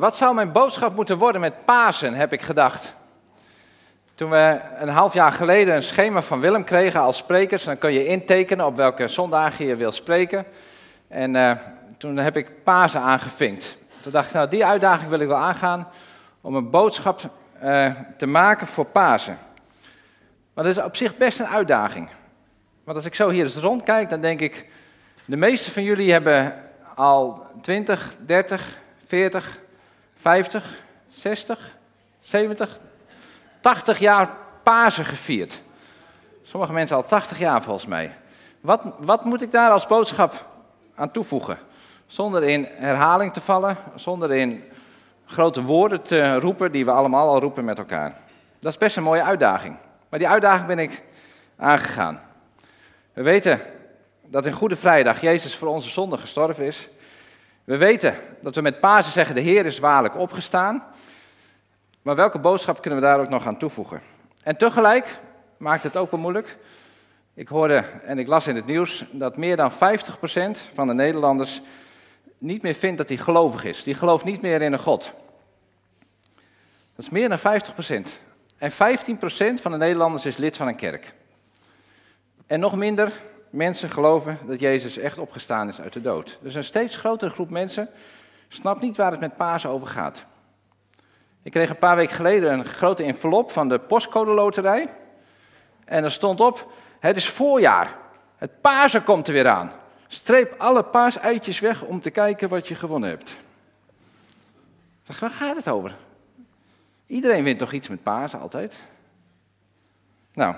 Wat zou mijn boodschap moeten worden met Pasen, heb ik gedacht. Toen we een half jaar geleden een schema van Willem kregen als sprekers, dan kun je intekenen op welke zondagen je wil spreken. En uh, toen heb ik Pasen aangevinkt. Toen dacht ik, nou die uitdaging wil ik wel aangaan om een boodschap uh, te maken voor Pasen. Maar dat is op zich best een uitdaging. Want als ik zo hier eens rondkijk, dan denk ik, de meeste van jullie hebben al 20, 30, 40, 50, 60, 70, 80 jaar Pasen gevierd. Sommige mensen al 80 jaar volgens mij. Wat, wat moet ik daar als boodschap aan toevoegen? Zonder in herhaling te vallen, zonder in grote woorden te roepen die we allemaal al roepen met elkaar. Dat is best een mooie uitdaging. Maar die uitdaging ben ik aangegaan. We weten dat in Goede Vrijdag Jezus voor onze zonde gestorven is. We weten dat we met Pasen zeggen, de Heer is waarlijk opgestaan. Maar welke boodschap kunnen we daar ook nog aan toevoegen? En tegelijk maakt het ook wel moeilijk. Ik hoorde en ik las in het nieuws dat meer dan 50% van de Nederlanders niet meer vindt dat hij gelovig is. Die gelooft niet meer in een God. Dat is meer dan 50%. En 15% van de Nederlanders is lid van een kerk. En nog minder mensen geloven dat Jezus echt opgestaan is uit de dood. Dus een steeds grotere groep mensen snapt niet waar het met Pasen over gaat. Ik kreeg een paar weken geleden een grote envelop van de postcode loterij. En er stond op, het is voorjaar. Het Pasen komt er weer aan. Streep alle paaseitjes weg om te kijken wat je gewonnen hebt. Ik waar gaat het over? Iedereen wint toch iets met Pasen altijd? Nou,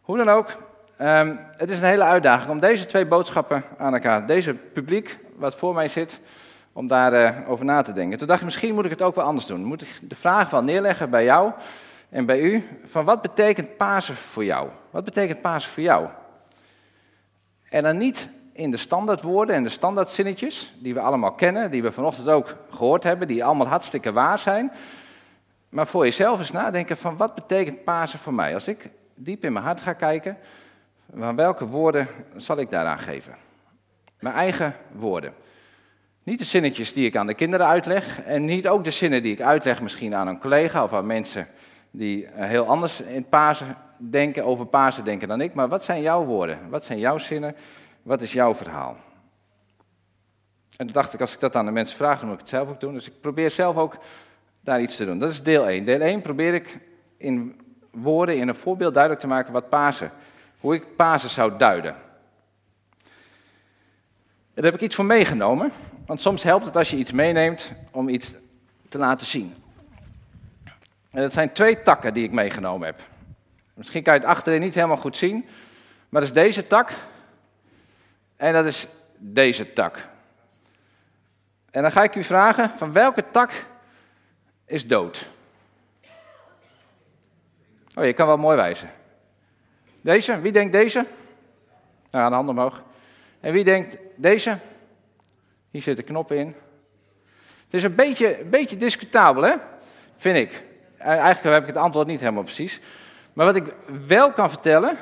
hoe dan ook, um, het is een hele uitdaging om deze twee boodschappen aan elkaar, deze publiek wat voor mij zit, om daarover uh, over na te denken. Toen dacht ik, misschien moet ik het ook wel anders doen. Moet ik de vraag wel neerleggen bij jou en bij u, van wat betekent Pasen voor jou? Wat betekent Pasen voor jou? En dan niet in de standaardwoorden en de standaardzinnetjes, die we allemaal kennen, die we vanochtend ook gehoord hebben, die allemaal hartstikke waar zijn. Maar voor jezelf eens nadenken van wat betekent Pasen voor mij? Als ik diep in mijn hart ga kijken, van welke woorden zal ik daaraan geven? Mijn eigen woorden. Niet de zinnetjes die ik aan de kinderen uitleg en niet ook de zinnen die ik uitleg misschien aan een collega of aan mensen die eh, heel anders in Pasen denken, over Pasen denken dan ik. Maar wat zijn jouw woorden? Wat zijn jouw zinnen? Wat is jouw verhaal? En toen dacht ik, als ik dat aan de mensen vraag, dan moet ik het zelf ook doen. Dus ik probeer zelf ook daar iets te doen. Dat is deel 1. Deel 1 probeer ik in woorden, in een voorbeeld duidelijk te maken wat Pasen, hoe ik Pasen zou duiden. Daar heb ik iets voor meegenomen, want soms helpt het als je iets meeneemt om iets te laten zien. En dat zijn twee takken die ik meegenomen heb. Misschien kan je het achterin niet helemaal goed zien, maar dat is deze tak en dat is deze tak. En dan ga ik u vragen, van welke tak is dood? Oh, je kan wel mooi wijzen. Deze, wie denkt deze? Nou, een hand omhoog. En wie denkt deze? Hier zitten knoppen in. Het is een beetje, beetje discutabel, hè? Vind ik. Eh, eigenlijk heb ik het antwoord niet helemaal precies. Maar wat ik wel kan vertellen,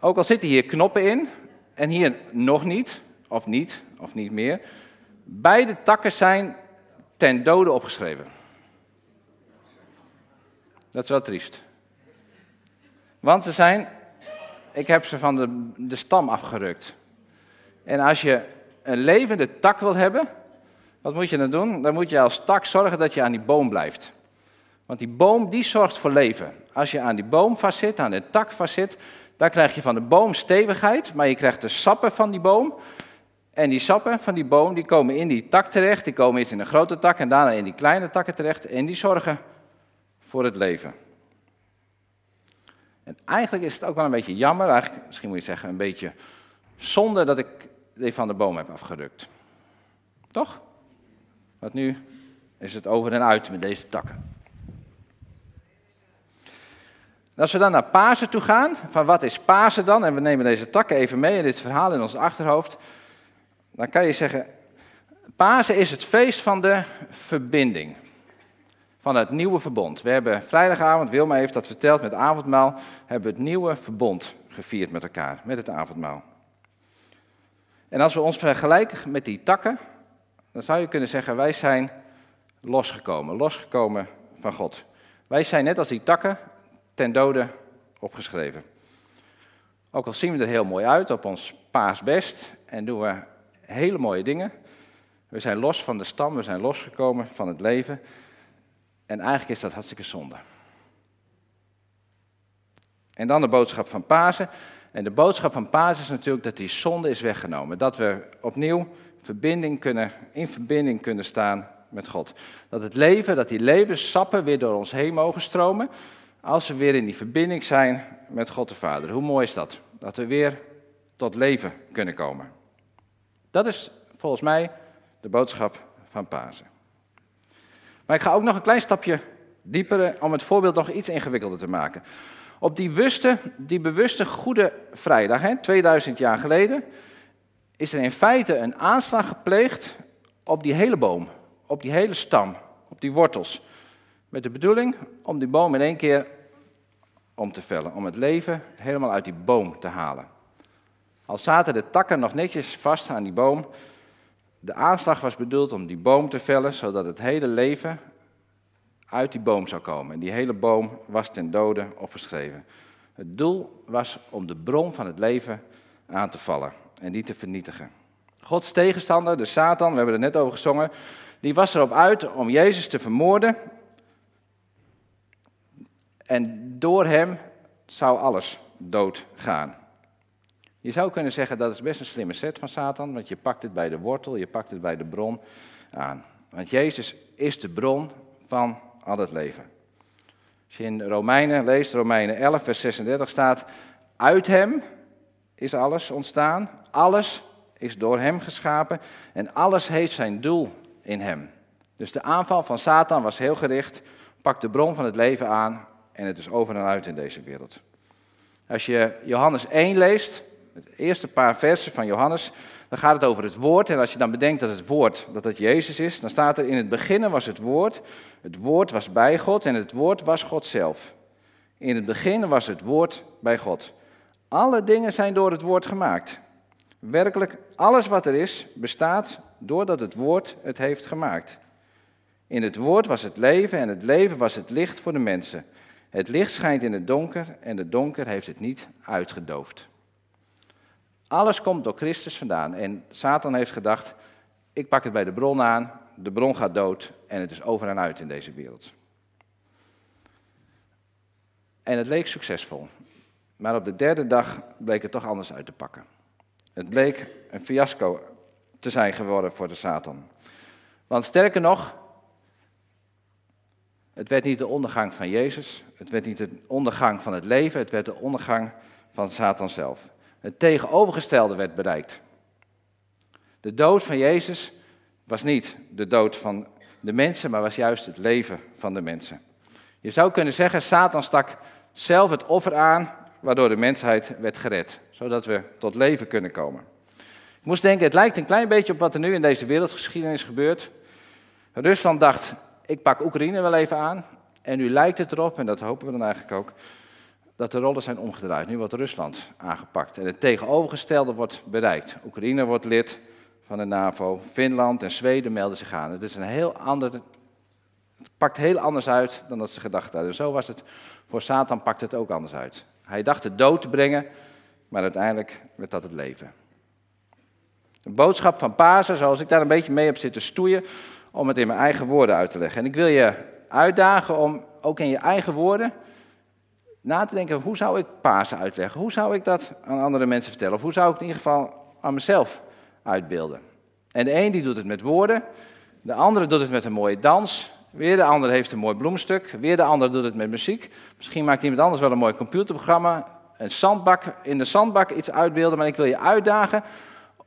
ook al zitten hier knoppen in, en hier nog niet, of niet, of niet meer. Beide takken zijn ten dode opgeschreven. Dat is wel triest. Want ze zijn, ik heb ze van de, de stam afgerukt. En als je een levende tak wil hebben, wat moet je dan doen? Dan moet je als tak zorgen dat je aan die boom blijft. Want die boom die zorgt voor leven. Als je aan die boom vastzit, aan de tak vastzit, dan krijg je van de boom stevigheid, maar je krijgt de sappen van die boom. En die sappen van die boom die komen in die tak terecht, die komen eerst in een grote tak en daarna in die kleine takken terecht. En die zorgen voor het leven. En eigenlijk is het ook wel een beetje jammer, eigenlijk, misschien moet je zeggen een beetje zonde dat ik die van de boom heb afgerukt. Toch? Want nu is het over en uit met deze takken. als we dan naar Pasen toe gaan, van wat is Pasen dan? En we nemen deze takken even mee in dit verhaal in ons achterhoofd. Dan kan je zeggen, Pasen is het feest van de verbinding. Van het nieuwe verbond. We hebben vrijdagavond, Wilma heeft dat verteld met avondmaal, hebben we het nieuwe verbond gevierd met elkaar, met het avondmaal. En als we ons vergelijken met die takken, dan zou je kunnen zeggen, wij zijn losgekomen, losgekomen van God. Wij zijn net als die takken ten dode opgeschreven. Ook al zien we er heel mooi uit op ons paasbest en doen we hele mooie dingen. We zijn los van de stam, we zijn losgekomen van het leven. En eigenlijk is dat hartstikke zonde. En dan de boodschap van Pasen. En de boodschap van Pasen is natuurlijk dat die zonde is weggenomen. Dat we opnieuw verbinding kunnen, in verbinding kunnen staan met God. Dat het leven, dat die levenssappen weer door ons heen mogen stromen. Als we weer in die verbinding zijn met God de Vader. Hoe mooi is dat? Dat we weer tot leven kunnen komen. Dat is volgens mij de boodschap van Pasen. Maar ik ga ook nog een klein stapje dieper om het voorbeeld nog iets ingewikkelder te maken. Op die bewuste, die bewuste Goede Vrijdag, hè, 2000 jaar geleden, is er in feite een aanslag gepleegd op die hele boom, op die hele stam, op die wortels. Met de bedoeling om die boom in één keer om te vellen, om het leven helemaal uit die boom te halen. Al zaten de takken nog netjes vast aan die boom, de aanslag was bedoeld om die boom te vellen, zodat het hele leven uit die boom zou komen. En die hele boom was ten dode opgeschreven. Het doel was om de bron van het leven aan te vallen en die te vernietigen. Gods tegenstander, de Satan, we hebben er net over gezongen, die was erop uit om Jezus te vermoorden. En door hem zou alles dood gaan. Je zou kunnen zeggen dat is best een slimme set van Satan, want je pakt het bij de wortel, je pakt het bij de bron aan. Want Jezus is de bron van al het leven. Als je in Romeinen leest, Romeinen 11, vers 36 staat, uit hem is alles ontstaan, alles is door hem geschapen en alles heeft zijn doel in hem. Dus de aanval van Satan was heel gericht, pak de bron van het leven aan en het is over en uit in deze wereld. Als je Johannes 1 leest, het eerste paar versen van Johannes, dan gaat het over het woord. En als je dan bedenkt dat het woord, dat het Jezus is, dan staat er in het begin was het woord. Het woord was bij God en het woord was God zelf. In het begin was het woord bij God. Alle dingen zijn door het woord gemaakt. Werkelijk alles wat er is, bestaat doordat het woord het heeft gemaakt. In het woord was het leven en het leven was het licht voor de mensen. Het licht schijnt in het donker en het donker heeft het niet uitgedoofd. Alles komt door Christus vandaan. En Satan heeft gedacht, ik pak het bij de bron aan, de bron gaat dood en het is over en uit in deze wereld. En het leek succesvol. Maar op de derde dag bleek het toch anders uit te pakken. Het bleek een fiasco te zijn geworden voor de Satan. Want sterker nog, het werd niet de ondergang van Jezus, het werd niet de ondergang van het leven, het werd de ondergang van Satan zelf. Het tegenovergestelde werd bereikt. De dood van Jezus was niet de dood van de mensen, maar was juist het leven van de mensen. Je zou kunnen zeggen, Satan stak zelf het offer aan, waardoor de mensheid werd gered, zodat we tot leven kunnen komen. Ik moest denken, het lijkt een klein beetje op wat er nu in deze wereldgeschiedenis gebeurt. Rusland dacht, ik pak Oekraïne wel even aan. En nu lijkt het erop, en dat hopen we dan eigenlijk ook, dat de rollen zijn omgedraaid. Nu wordt Rusland aangepakt en het tegenovergestelde wordt bereikt. Oekraïne wordt lid van de NAVO, Finland en Zweden melden zich aan. Het is een heel ander, het pakt heel anders uit dan dat ze gedacht hadden. Zo was het voor Satan, pakt het ook anders uit. Hij dacht de dood te brengen, maar uiteindelijk werd dat het leven. De boodschap van Pasen, zoals ik daar een beetje mee heb zitten stoeien, om het in mijn eigen woorden uit te leggen. En ik wil je uitdagen om ook in je eigen woorden na te denken, hoe zou ik Pasen uitleggen? Hoe zou ik dat aan andere mensen vertellen? Of hoe zou ik het in ieder geval aan mezelf uitbeelden? En de een die doet het met woorden, de andere doet het met een mooie dans, weer de ander heeft een mooi bloemstuk, weer de ander doet het met muziek. Misschien maakt iemand anders wel een mooi computerprogramma, een zandbak, in de zandbak iets uitbeelden, maar ik wil je uitdagen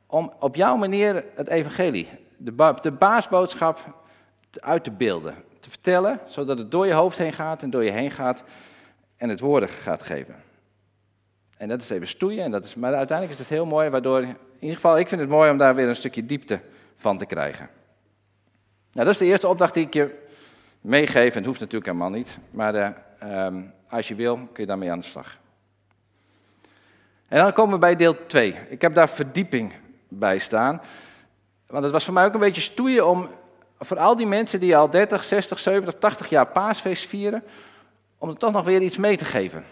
om op jouw manier het evangelie, de, de baasboodschap uit te beelden, te vertellen, zodat het door je hoofd heen gaat en door je heen gaat en het woorden gaat geven. En dat is even stoeien, en dat is, maar uiteindelijk is het heel mooi, waardoor, in ieder geval, ik vind het mooi om daar weer een stukje diepte van te krijgen. Nou, dat is de eerste opdracht die ik je meegeef, en het hoeft natuurlijk helemaal niet, maar uh, um, als je wil, kun je daarmee aan de slag. En dan komen we bij deel 2. Ik heb daar verdieping bij staan, want het was voor mij ook een beetje stoeien om voor al die mensen die al 30, 60, 70, 80 jaar paasfeest vieren, om er toch nog weer iets mee te geven.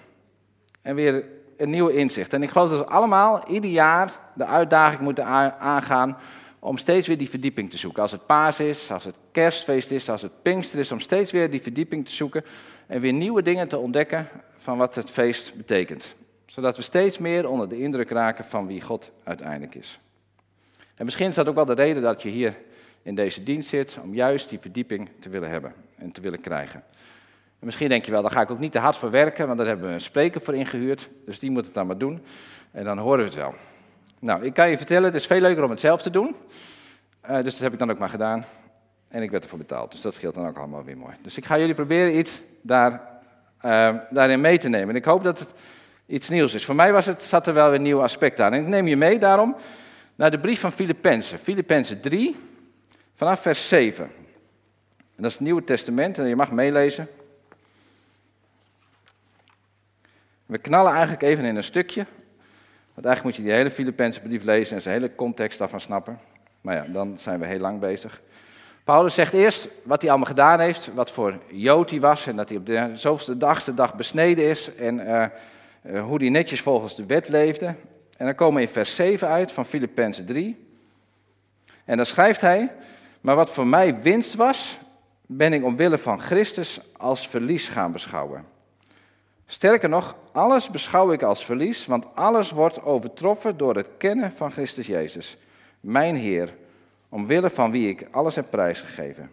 En weer een nieuw inzicht. En ik geloof dat we allemaal ieder jaar de uitdaging moeten aangaan om steeds weer die verdieping te zoeken. Als het paas is, als het kerstfeest is, als het pinkster is, om steeds weer die verdieping te zoeken en weer nieuwe dingen te ontdekken van wat het feest betekent. Zodat we steeds meer onder de indruk raken van wie God uiteindelijk is. En misschien is dat ook wel de reden dat je hier in deze dienst zit, om juist die verdieping te willen hebben en te willen krijgen. En misschien denk je wel, daar ga ik ook niet te hard voor werken, want daar hebben we een spreker voor ingehuurd, dus die moet het dan maar doen. En dan horen we het wel. Nou, ik kan je vertellen, het is veel leuker om het zelf te doen. Uh, dus dat heb ik dan ook maar gedaan. En ik werd ervoor betaald, dus dat scheelt dan ook allemaal weer mooi. Dus ik ga jullie proberen iets daar, uh, daarin mee te nemen. En ik hoop dat het iets nieuws is. Voor mij was het, zat er wel weer een nieuw aspect aan. En ik neem je mee daarom naar de brief van Filippenzen. Filippenzen 3, vanaf vers 7. En dat is het Nieuwe Testament en je mag meelezen. We knallen eigenlijk even in een stukje. Want eigenlijk moet je die hele Filippense brief lezen en zijn hele context daarvan snappen. Maar ja, dan zijn we heel lang bezig. Paulus zegt eerst wat hij allemaal gedaan heeft, wat voor Jood hij was en dat hij op de zoveelste dagste dag besneden is en uh, uh, hoe hij netjes volgens de wet leefde. En dan komen we in vers 7 uit van Filippenzen 3. En dan schrijft hij, maar wat voor mij winst was, ben ik omwille van Christus als verlies gaan beschouwen. Sterker nog, alles beschouw ik als verlies, want alles wordt overtroffen door het kennen van Christus Jezus, mijn Heer, omwille van wie ik alles heb prijsgegeven.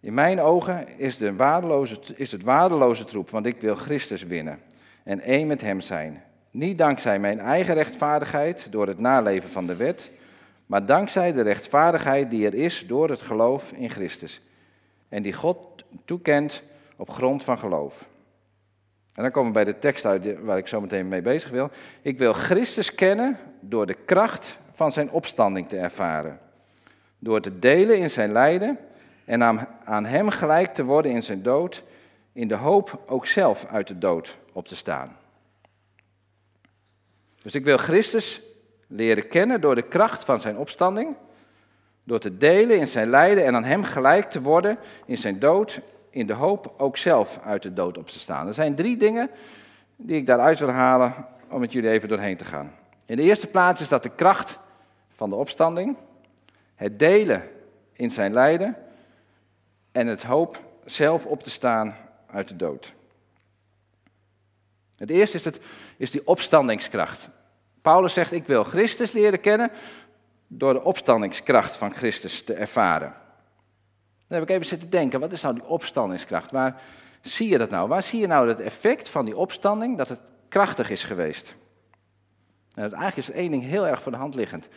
In mijn ogen is, de waardeloze, is het waardeloze troep, want ik wil Christus winnen en één met Hem zijn. Niet dankzij mijn eigen rechtvaardigheid door het naleven van de wet, maar dankzij de rechtvaardigheid die er is door het geloof in Christus. En die God toekent op grond van geloof. En dan komen we bij de tekst uit waar ik zo meteen mee bezig wil. Ik wil Christus kennen door de kracht van zijn opstanding te ervaren. Door te delen in zijn lijden en aan, hem gelijk te worden in zijn dood, in de hoop ook zelf uit de dood op te staan. Dus ik wil Christus leren kennen door de kracht van zijn opstanding, door te delen in zijn lijden en aan hem gelijk te worden in zijn dood in de hoop ook zelf uit de dood op te staan. Er zijn drie dingen die ik daaruit wil halen om met jullie even doorheen te gaan. In de eerste plaats is dat de kracht van de opstanding, het delen in zijn lijden en het hoop zelf op te staan uit de dood. Het eerste is, het, is die opstandingskracht. Paulus zegt, ik wil Christus leren kennen door de opstandingskracht van Christus te ervaren. Dan heb ik even zitten denken, wat is nou die opstandingskracht? Waar zie je dat nou? Waar zie je nou het effect van die opstanding, dat het krachtig is geweest? En eigenlijk is één ding heel erg voor de hand liggend.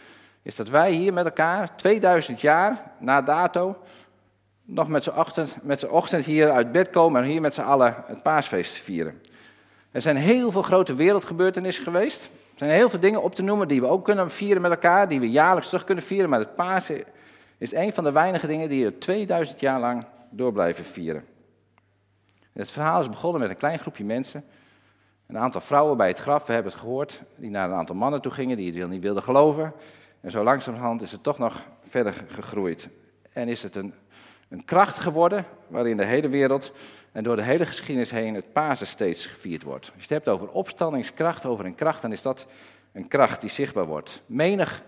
Is dat wij hier met elkaar, 2000 jaar na dato, nog met z'n ochtend, ochtend hier uit bed komen en hier met z'n allen het paasfeest vieren. Er zijn heel veel grote wereldgebeurtenissen geweest. Er zijn heel veel dingen op te noemen die we ook kunnen vieren met elkaar, die we jaarlijks terug kunnen vieren. Maar het Pasen is een van de weinige dingen die je 2000 jaar lang door blijven vieren. het verhaal is begonnen met een klein groepje mensen. Een aantal vrouwen bij het graf, we hebben het gehoord, die naar een aantal mannen toe gingen die het niet wilden geloven. En zo langzamerhand is het toch nog verder gegroeid. En is het een, een kracht geworden waarin de hele wereld en door de hele geschiedenis heen het Pasen steeds gevierd wordt. Als je het hebt over opstandingskracht, over een kracht, dan is dat een kracht die zichtbaar wordt. Menig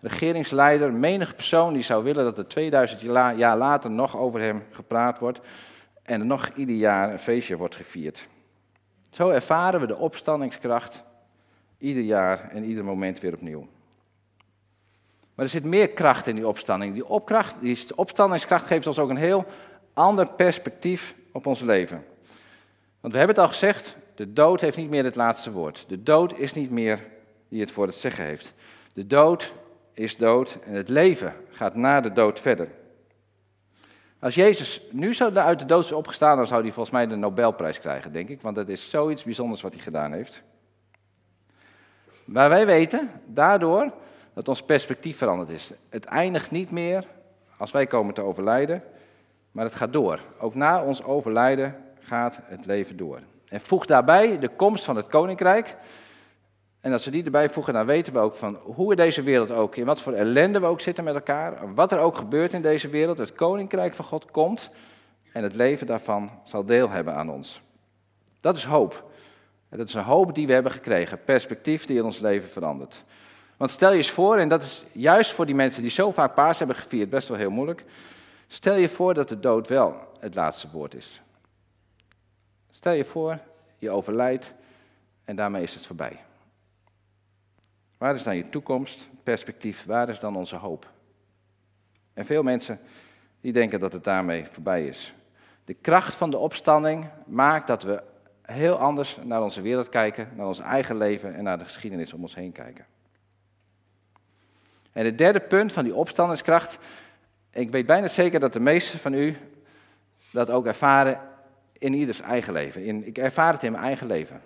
regeringsleider, menig persoon die zou willen dat er 2000 jaar later nog over hem gepraat wordt en er nog ieder jaar een feestje wordt gevierd. Zo ervaren we de opstandingskracht ieder jaar en ieder moment weer opnieuw. Maar er zit meer kracht in die opstanding. Die, opkracht, die opstandingskracht geeft ons ook een heel ander perspectief op ons leven. Want we hebben het al gezegd, de dood heeft niet meer het laatste woord. De dood is niet meer die het voor het zeggen heeft. De dood is dood en het leven gaat na de dood verder. Als Jezus nu zou uit de dood is opgestaan, dan zou hij volgens mij de Nobelprijs krijgen, denk ik. Want dat is zoiets bijzonders wat hij gedaan heeft. Maar wij weten daardoor dat ons perspectief veranderd is. Het eindigt niet meer als wij komen te overlijden, maar het gaat door. Ook na ons overlijden gaat het leven door. En voeg daarbij de komst van het koninkrijk. En als we die erbij voegen, dan weten we ook van hoe in deze wereld ook, in wat voor ellende we ook zitten met elkaar, wat er ook gebeurt in deze wereld, het koninkrijk van God komt en het leven daarvan zal deel hebben aan ons. Dat is hoop. En dat is een hoop die we hebben gekregen, perspectief die in ons leven verandert. Want stel je eens voor, en dat is juist voor die mensen die zo vaak paas hebben gevierd, best wel heel moeilijk. Stel je voor dat de dood wel het laatste woord is. Stel je voor, je overlijdt en daarmee is het voorbij. Waar is dan je toekomst, perspectief, waar is dan onze hoop? En veel mensen die denken dat het daarmee voorbij is. De kracht van de opstanding maakt dat we heel anders naar onze wereld kijken, naar ons eigen leven en naar de geschiedenis om ons heen kijken. En het derde punt van die opstandingskracht, ik weet bijna zeker dat de meesten van u dat ook ervaren in ieders eigen leven. In, ik ervaar het in mijn eigen leven.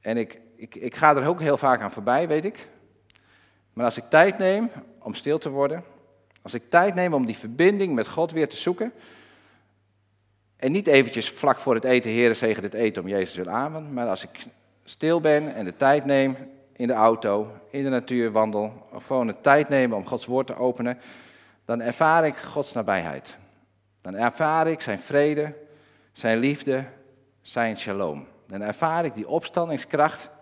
En ik, ik, ik ga er ook heel vaak aan voorbij, weet ik. Maar als ik tijd neem om stil te worden, als ik tijd neem om die verbinding met God weer te zoeken, en niet eventjes vlak voor het eten, heren, zegen dit eten om Jezus wil amen, maar als ik stil ben en de tijd neem in de auto, in de natuur wandel, of gewoon de tijd nemen om Gods woord te openen, dan ervaar ik Gods nabijheid. Dan ervaar ik zijn vrede, zijn liefde, zijn shalom. Dan ervaar ik die opstandingskracht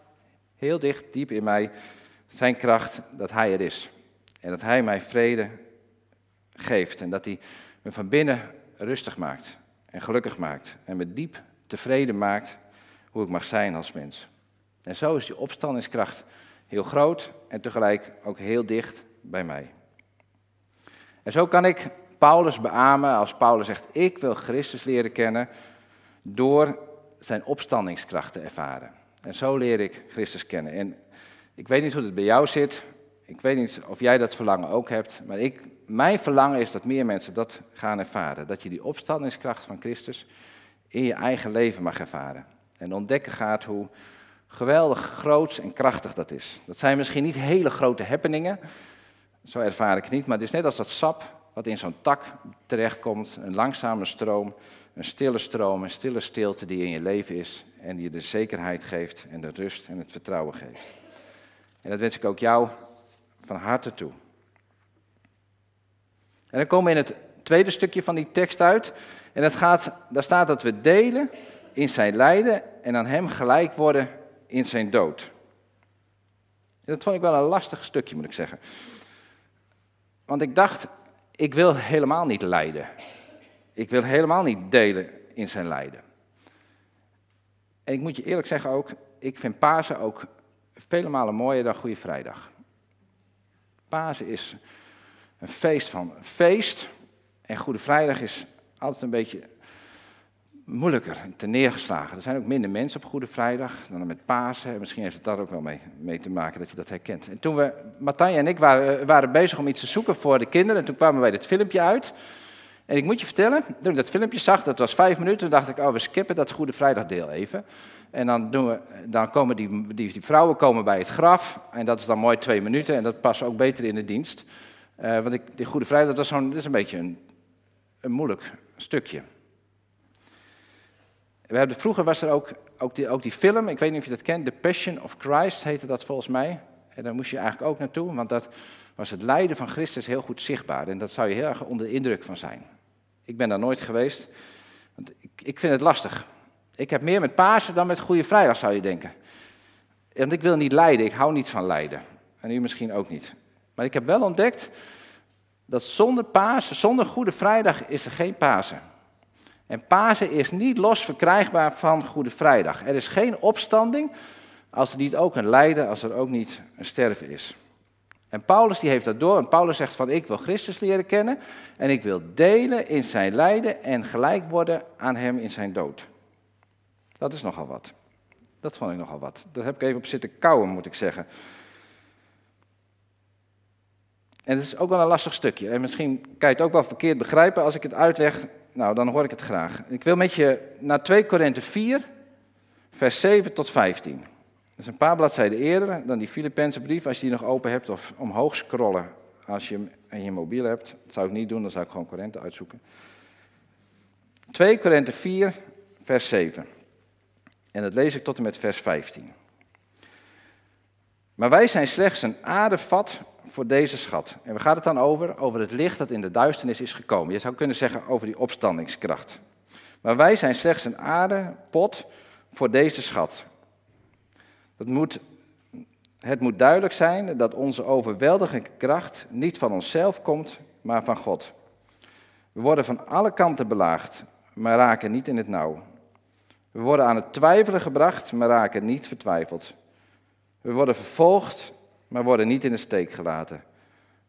heel dicht, diep in mij, zijn kracht dat Hij er is. En dat Hij mij vrede geeft en dat Hij me van binnen rustig maakt en gelukkig maakt en me diep tevreden maakt hoe ik mag zijn als mens. En zo is die opstandingskracht heel groot en tegelijk ook heel dicht bij mij. En zo kan ik Paulus beamen als Paulus zegt: Ik wil Christus leren kennen door zijn opstandingskracht te ervaren. En zo leer ik Christus kennen. En ik weet niet hoe het bij jou zit. Ik weet niet of jij dat verlangen ook hebt. Maar ik, mijn verlangen is dat meer mensen dat gaan ervaren. Dat je die opstandingskracht van Christus in je eigen leven mag ervaren. En ontdekken gaat hoe geweldig groot en krachtig dat is. Dat zijn misschien niet hele grote happeningen. Zo ervaar ik het niet. Maar het is net als dat sap wat in zo'n tak terechtkomt. Een langzame stroom, een stille stroom, een stille stilte die in je leven is. En die je de zekerheid geeft en de rust en het vertrouwen geeft. En dat wens ik ook jou van harte toe. En dan komen we in het tweede stukje van die tekst uit. En dat gaat, daar staat dat we delen in zijn lijden en aan hem gelijk worden in zijn dood. Dat vond ik wel een lastig stukje, moet ik zeggen. Want ik dacht, ik wil helemaal niet lijden. Ik wil helemaal niet delen in zijn lijden. En ik moet je eerlijk zeggen ook, ik vind Pasen ook vele malen mooier dan Goede Vrijdag. Pasen is een feest van feest. En Goede Vrijdag is altijd een beetje moeilijker, te neergeslagen. Er zijn ook minder mensen op Goede Vrijdag dan met Pasen. Misschien heeft het daar ook wel mee, mee te maken dat je dat herkent. En toen we, Martijn en ik waren, eh, waren bezig om iets te zoeken voor de kinderen. En toen kwamen wij dit filmpje uit. En ik moet je vertellen, toen ik dat filmpje zag, dat was vijf minuten, dacht ik, oh, we skippen dat Goede Vrijdag deel even. En dan, doen we, dan komen die, die, vrouwen komen bij het graf. En dat is dan mooi twee minuten. En dat past ook beter in de dienst. Uh, want ik, die Goede Vrijdag, dat, zo'n, dat is een beetje een, een moeilijk stukje. We hebben, vroeger was er ook, ook, die, ook die film, ik weet niet of je dat kent, The Passion of Christ heette dat volgens mij. En daar moest je eigenlijk ook naartoe, want dat was het lijden van Christus heel goed zichtbaar. En dat zou je heel erg onder de indruk van zijn. Ik ben daar nooit geweest, want ik, ik vind het lastig. Ik heb meer met Pasen dan met Goede Vrijdag, zou je denken. Want ik wil niet lijden, ik hou niet van lijden. En u misschien ook niet. Maar ik heb wel ontdekt dat zonder Pasen, zonder Goede Vrijdag is er geen Pasen. En Pasen is niet los verkrijgbaar van Goede Vrijdag. Er is geen opstanding als er niet ook een lijden, als er ook niet een sterven is. En Paulus die heeft dat door. En Paulus zegt van ik wil Christus leren kennen en ik wil delen in zijn lijden en gelijk worden aan hem in zijn dood. Dat is nogal wat. Dat vond ik nogal wat. Daar heb ik even op zitten kouwen, moet ik zeggen. En het is ook wel een lastig stukje. En misschien kan je het ook wel verkeerd begrijpen als ik het uitleg. Nou, dan hoor ik het graag. Ik wil met je naar 2 Korinthe 4, vers 7 tot 15. Dat is een paar bladzijden eerder dan die Filippense brief, als je die nog open hebt, of omhoog scrollen als je hem in je mobiel hebt. Dat zou ik niet doen, dan zou ik gewoon Korinthe uitzoeken. 2 Korinthe 4, vers 7. En dat lees ik tot en met vers 15. Maar wij zijn slechts een aardevat voor deze schat. En we gaan het dan over? Over het licht dat in de duisternis is gekomen. Je zou kunnen zeggen over die opstandingskracht. Maar wij zijn slechts een aardepot voor deze schat. Dat moet, het moet duidelijk zijn dat onze overweldigende kracht niet van onszelf komt, maar van God. We worden van alle kanten belaagd, maar raken niet in het nauw. We worden aan het twijfelen gebracht, maar raken niet vertwijfeld. We worden vervolgd, maar worden niet in de steek gelaten.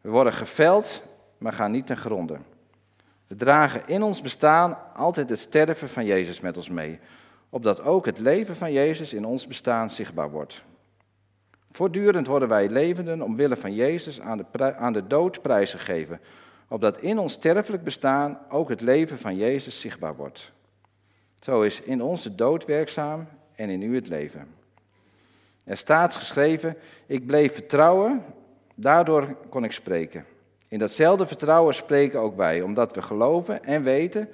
We worden geveld, maar gaan niet ten gronde. We dragen in ons bestaan altijd het sterven van Jezus met ons mee, opdat ook het leven van Jezus in ons bestaan zichtbaar wordt. Voortdurend worden wij levenden omwille van Jezus aan de, aan de dood prijsgegeven, opdat in ons sterfelijk bestaan ook het leven van Jezus zichtbaar wordt. Zo is in ons de dood werkzaam en in u het leven. Er staat geschreven, ik bleef vertrouwen, daardoor kon ik spreken. In datzelfde vertrouwen spreken ook wij, omdat we geloven en weten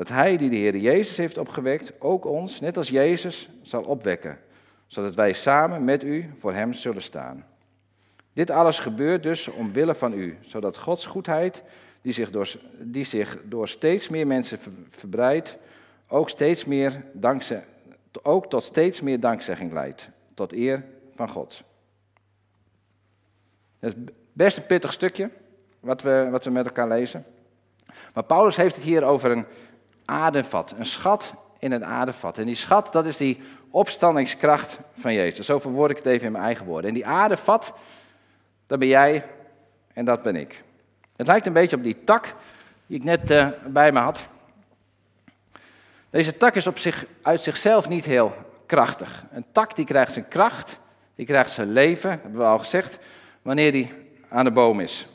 dat Hij die de Heer Jezus heeft opgewekt, ook ons, net als Jezus, zal opwekken, zodat wij samen met u voor Hem zullen staan. Dit alles gebeurt dus omwille van u, zodat Gods goedheid, die zich door, die zich door steeds meer mensen verbreidt, ook, steeds meer ook tot steeds meer dankzegging leidt, tot eer van God. Dat is best een pittig stukje, wat we, wat we met elkaar lezen. Maar Paulus heeft het hier over een aardevat, een schat in een aardevat. En die schat, dat is die opstandingskracht van Jezus. Zo verwoord ik het even in mijn eigen woorden. En die aardevat, dat ben jij en dat ben ik. Het lijkt een beetje op die tak die ik net uh, bij me had. Deze tak is op zich, uit zichzelf niet heel krachtig. Een tak die krijgt zijn kracht, die krijgt zijn leven, hebben we al gezegd, wanneer die aan de boom is.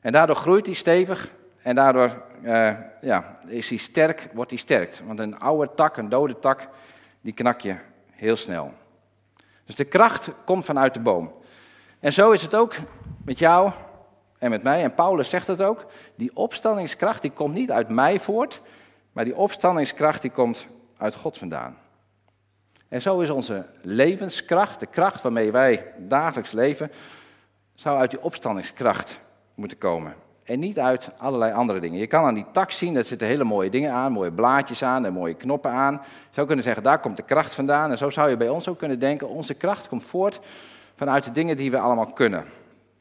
En daardoor groeit hij stevig en daardoor uh, ja, is hij sterk, wordt hij sterk. Want een oude tak, een dode tak, die knak je heel snel. Dus de kracht komt vanuit de boom. En zo is het ook met jou en met mij. En Paulus zegt het ook. Die opstandingskracht die komt niet uit mij voort, maar die opstandingskracht die komt uit God vandaan. En zo is onze levenskracht, de kracht waarmee wij dagelijks leven, zou uit die opstandingskracht moeten komen. En niet uit allerlei andere dingen. Je kan aan die tak zien, er zitten hele mooie dingen aan, mooie blaadjes aan en mooie knoppen aan. Je zou kunnen zeggen, daar komt de kracht vandaan. En zo zou je bij ons ook kunnen denken, onze kracht komt voort vanuit de dingen die we allemaal kunnen.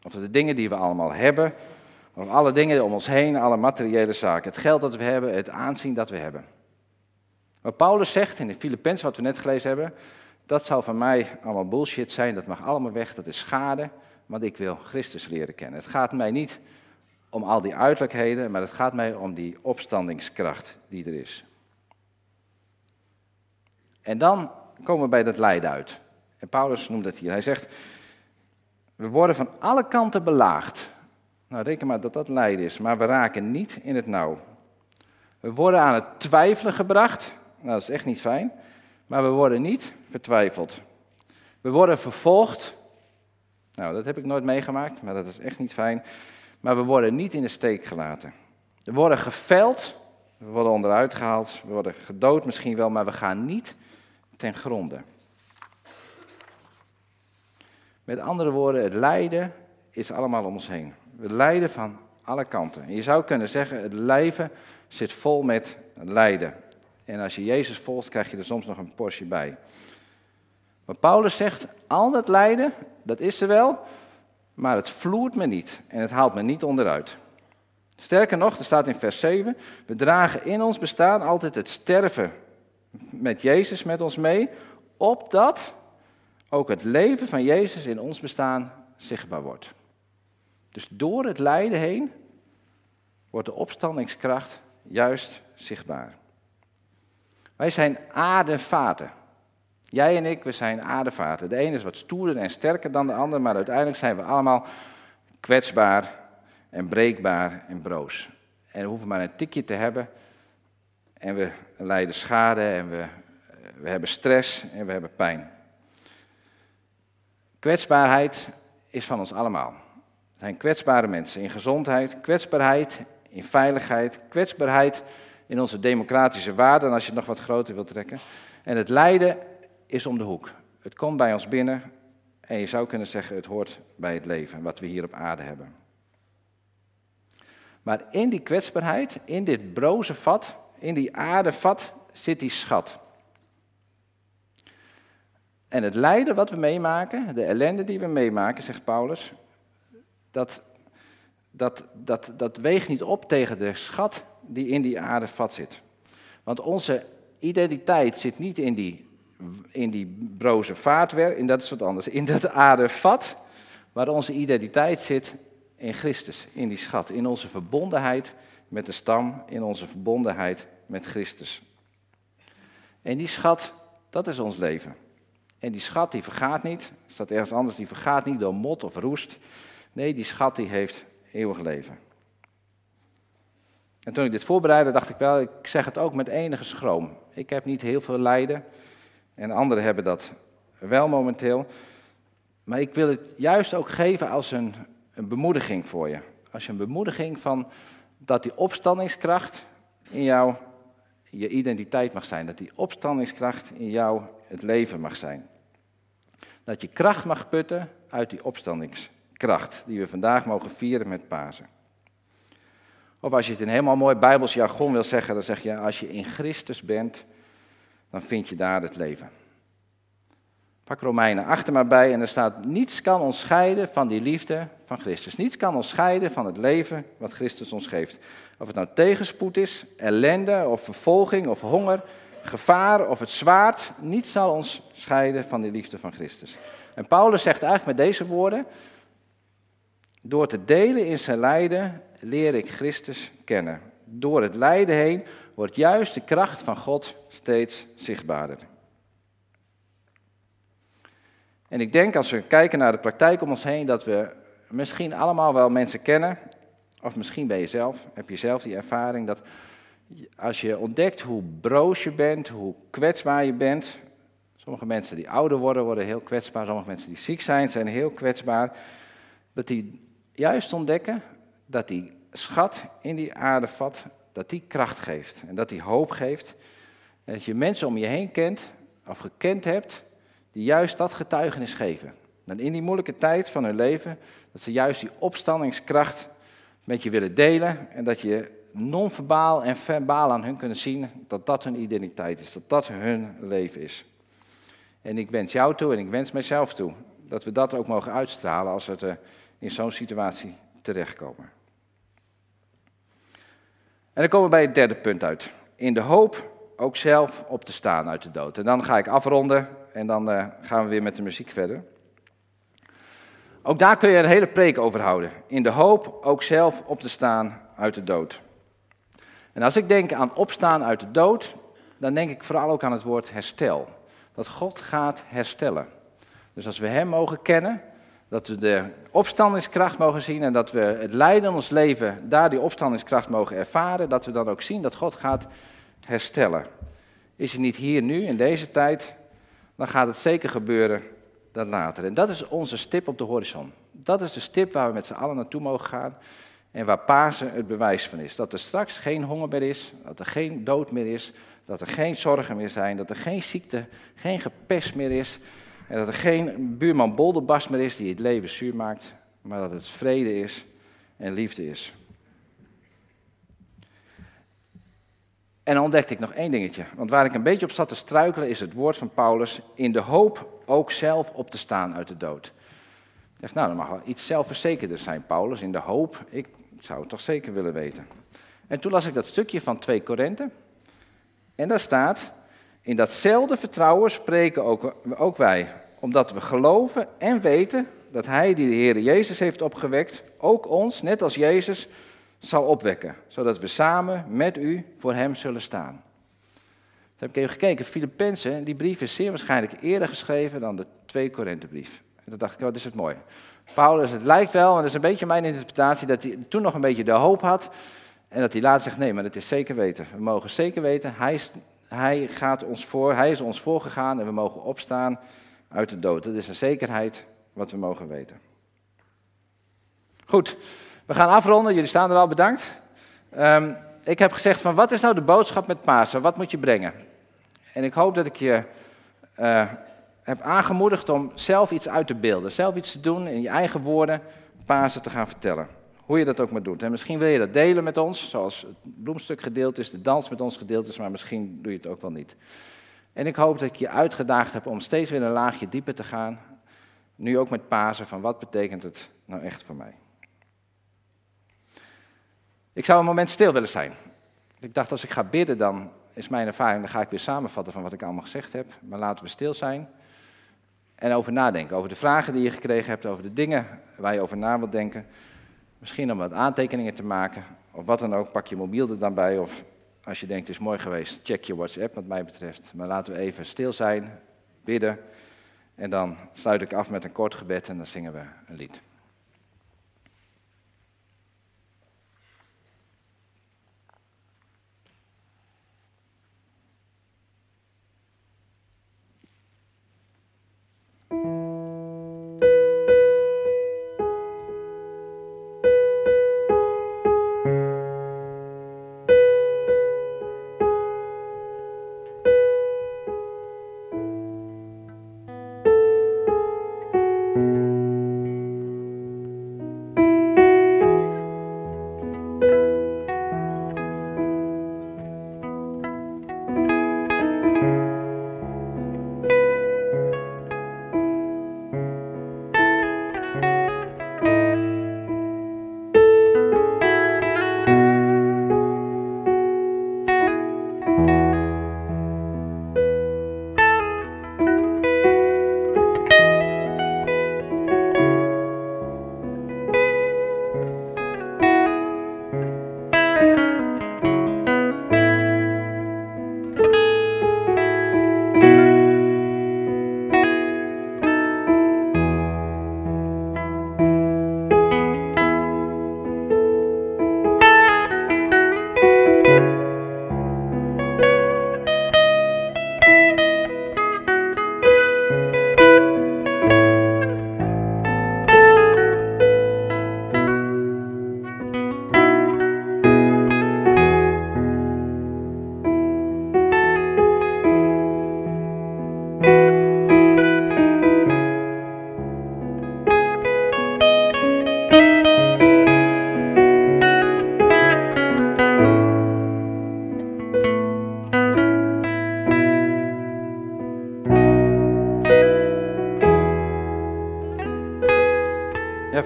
Of de dingen die we allemaal hebben, of alle dingen om ons heen, alle materiële zaken. Het geld dat we hebben, het aanzien dat we hebben. Maar Paulus zegt in de Filipens, wat we net gelezen hebben, dat zou van mij allemaal bullshit zijn, dat mag allemaal weg, dat is schade, want ik wil Christus leren kennen. Het gaat mij niet om al die uiterlijkheden, maar het gaat mij om die opstandingskracht die er is. En dan komen we bij dat lijden uit. En Paulus noemt het hier. Hij zegt, we worden van alle kanten belaagd. Nou, reken maar dat dat lijden is, maar we raken niet in het nauw. We worden aan het twijfelen gebracht. Nou, dat is echt niet fijn. Maar we worden niet vertwijfeld. We worden vervolgd. Nou, dat heb ik nooit meegemaakt, maar dat is echt niet fijn. Maar we worden niet in de steek gelaten. We worden geveld, we worden onderuit gehaald, we worden gedood misschien wel, maar we gaan niet ten gronde. Met andere woorden, het lijden is allemaal om ons heen. We lijden van alle kanten. En je zou kunnen zeggen, het leven zit vol met lijden. En als je Jezus volgt, krijg je er soms nog een portie bij. Maar Paulus zegt, al dat lijden, dat is er wel, maar het vloert me niet en het haalt me niet onderuit. Sterker nog, er staat in vers 7, we dragen in ons bestaan altijd het sterven met Jezus met ons mee, opdat ook het leven van Jezus in ons bestaan zichtbaar wordt. Dus door het lijden heen wordt de opstandingskracht juist zichtbaar. Wij zijn aardevaten. Jij en ik, we zijn aardevaten. De ene is wat stoerder en sterker dan de ander, maar uiteindelijk zijn we allemaal kwetsbaar en breekbaar en broos. En we hoeven maar een tikje te hebben en we lijden schade en we, we hebben stress en we hebben pijn. Kwetsbaarheid is van ons allemaal. We zijn kwetsbare mensen in gezondheid, kwetsbaarheid in veiligheid, kwetsbaarheid in onze democratische waarden, als je het nog wat groter wilt trekken. En het lijden is om de hoek. Het komt bij ons binnen En je zou kunnen zeggen, het hoort bij het leven wat we hier op aarde hebben. Maar in die kwetsbaarheid, in dit broze vat, in die aardevat, zit die schat. En het lijden wat we meemaken, de ellende die we meemaken, zegt Paulus, dat, dat, dat, dat weegt niet op tegen de schat die in die aardevat zit. Want onze identiteit zit niet in die, in die broze vaatwerk, in dat is wat anders, in dat aardevat, waar onze identiteit zit in Christus, in die schat, in onze verbondenheid met de stam, in onze verbondenheid met Christus. En die schat, dat is ons leven. En die schat die vergaat niet, staat ergens anders, die vergaat niet door mot of roest. Nee, die schat die heeft eeuwig leven. En toen ik dit voorbereidde, dacht ik wel, ik zeg het ook met enige schroom. Ik heb niet heel veel lijden en anderen hebben dat wel momenteel. Maar ik wil het juist ook geven als een, een bemoediging voor je. Als je een bemoediging van dat die opstandingskracht in jou je identiteit mag zijn. Dat die opstandingskracht in jou het leven mag zijn. Dat je kracht mag putten uit die opstandingskracht die we vandaag mogen vieren met Pasen. Of als je het in helemaal mooi Bijbels jargon wil zeggen, dan zeg je als je in Christus bent, dan vind je daar het leven. Pak Romeinen achter maar bij en er staat, niets kan ons scheiden van die liefde van Christus. Niets kan ons scheiden van het leven wat Christus ons geeft. Of het nou tegenspoed is, ellende of vervolging of honger, gevaar of het zwaard. Niets zal ons scheiden van die liefde van Christus. En Paulus zegt eigenlijk met deze woorden, door te delen in zijn lijden leer ik Christus kennen. Door het lijden heen wordt juist de kracht van God steeds zichtbaarder. En ik denk als we kijken naar de praktijk om ons heen, dat we misschien allemaal wel mensen kennen, of misschien ben je zelf, heb je zelf die ervaring, dat als je ontdekt hoe broos je bent, hoe kwetsbaar je bent, sommige mensen die ouder worden, worden heel kwetsbaar, sommige mensen die ziek zijn, zijn heel kwetsbaar, dat die juist ontdekken dat die schat in die aardevat, dat die kracht geeft en dat die hoop geeft. En dat je mensen om je heen kent, of gekend hebt, die juist dat getuigenis geven. Dan in die moeilijke tijd van hun leven, dat ze juist die opstandingskracht met je willen delen en dat je non-verbaal en verbaal aan hun kunnen zien dat dat hun identiteit is, dat dat hun leven is. En ik wens jou toe en ik wens mijzelf toe dat we dat ook mogen uitstralen als we in zo'n situatie terechtkomen. En dan komen we bij het derde punt uit. In de hoop ook zelf op te staan uit de dood. En dan ga ik afronden en dan uh, gaan we weer met de muziek verder. Ook daar kun je een hele preek over houden. In de hoop ook zelf op te staan uit de dood. En als ik denk aan opstaan uit de dood, dan denk ik vooral ook aan het woord herstel. Dat God gaat herstellen. Dus als we Hem mogen kennen, dat we de opstandingskracht mogen zien en dat we het lijden in ons leven, daar die opstandingskracht mogen ervaren, dat we dan ook zien dat God gaat herstellen. Is het niet hier nu, in deze tijd, dan gaat het zeker gebeuren dat later. En dat is onze stip op de horizon. Dat is de stip waar we met z'n allen naartoe mogen gaan en waar Pasen het bewijs van is. Dat er straks geen honger meer is, dat er geen dood meer is, dat er geen zorgen meer zijn, dat er geen ziekte, geen gepest meer is, en dat er geen buurman bolderbast meer is die het leven zuur maakt, maar dat het vrede is en liefde is. En dan ontdekte ik nog één dingetje. Want waar ik een beetje op zat te struikelen is het woord van Paulus. In de hoop ook zelf op te staan uit de dood. Ik dacht, nou, dan mag wel iets zelfverzekerder zijn, Paulus. In de hoop, ik zou het toch zeker willen weten. En toen las ik dat stukje van 2 Korinthe. En daar staat, in datzelfde vertrouwen spreken ook, ook wij, omdat we geloven en weten dat Hij die de Heer Jezus heeft opgewekt, ook ons, net als Jezus, zal opwekken, zodat we samen met u voor Hem zullen staan. Toen heb ik even gekeken, Filippenzen, die brief is zeer waarschijnlijk eerder geschreven dan de 2 Korinthebrief. En toen dacht ik, wat is het mooi. Paulus, het lijkt wel, en dat is een beetje mijn interpretatie, dat hij toen nog een beetje de hoop had. En dat hij later zegt, nee, maar het is zeker weten. We mogen zeker weten, hij hij gaat ons voor, hij is ons voorgegaan en we mogen opstaan uit de dood. Dat is een zekerheid wat we mogen weten. Goed, we gaan afronden. Jullie staan er al, bedankt. Ehm, ik heb gezegd van wat is nou de boodschap met Pasen? Wat moet je brengen? En ik hoop dat ik je uh, heb aangemoedigd om zelf iets uit te beelden. Zelf iets te doen, in je eigen woorden, Pasen te gaan vertellen. Hoe je dat ook maar doet. En misschien wil je dat delen met ons, zoals het bloemstuk gedeeld is, de dans met ons gedeeld is, maar misschien doe je het ook wel niet. En ik hoop dat ik je uitgedaagd heb om steeds weer een laagje dieper te gaan. Nu ook met Pasen, van wat betekent het nou echt voor mij? Ik zou een moment stil willen zijn. Ik dacht, als ik ga bidden, dan is mijn ervaring, dan ga ik weer samenvatten van wat ik allemaal gezegd heb. Maar laten we stil zijn en over nadenken. Over de vragen die je gekregen hebt, over de dingen waar je over na wilt denken. Misschien om wat aantekeningen te maken, of wat dan ook. Pak je mobiel er dan bij, of als je denkt het is mooi geweest, check je WhatsApp wat mij betreft. Maar laten we even stil zijn, bidden. En dan sluit ik af met een kort gebed en dan zingen we een lied.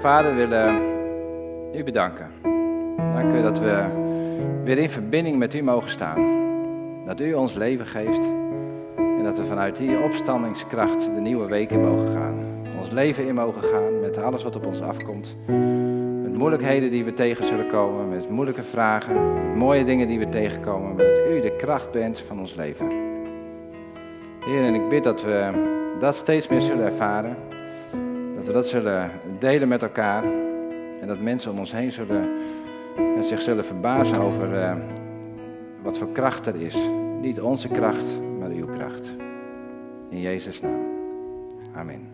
Vader, willen u bedanken. Dank u dat we weer in verbinding met u mogen staan. Dat u ons leven geeft en dat we vanuit die opstandingskracht de nieuwe week in mogen gaan. Ons leven in mogen gaan met alles wat op ons afkomt. Met moeilijkheden die we tegen zullen komen, met moeilijke vragen, met mooie dingen die we tegenkomen. Maar dat u de kracht bent van ons leven. Heer, en ik bid dat we dat steeds meer zullen ervaren. Dat zullen delen met elkaar. En dat mensen om ons heen zullen, zich zullen verbazen over uh, wat voor kracht er is. Niet onze kracht, maar uw kracht. In Jezus' naam. Amen.